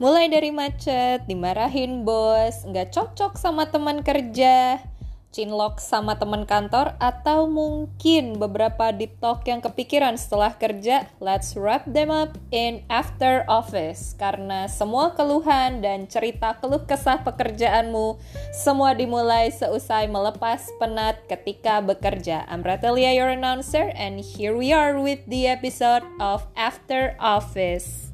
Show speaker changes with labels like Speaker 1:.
Speaker 1: Mulai dari macet, dimarahin bos, nggak cocok sama teman kerja, cinlok sama teman kantor, atau mungkin beberapa deep talk yang kepikiran setelah kerja, let's wrap them up in after office. Karena semua keluhan dan cerita keluh kesah pekerjaanmu, semua dimulai seusai melepas penat ketika bekerja. I'm Ratelia, your announcer, and here we are with the episode of After Office.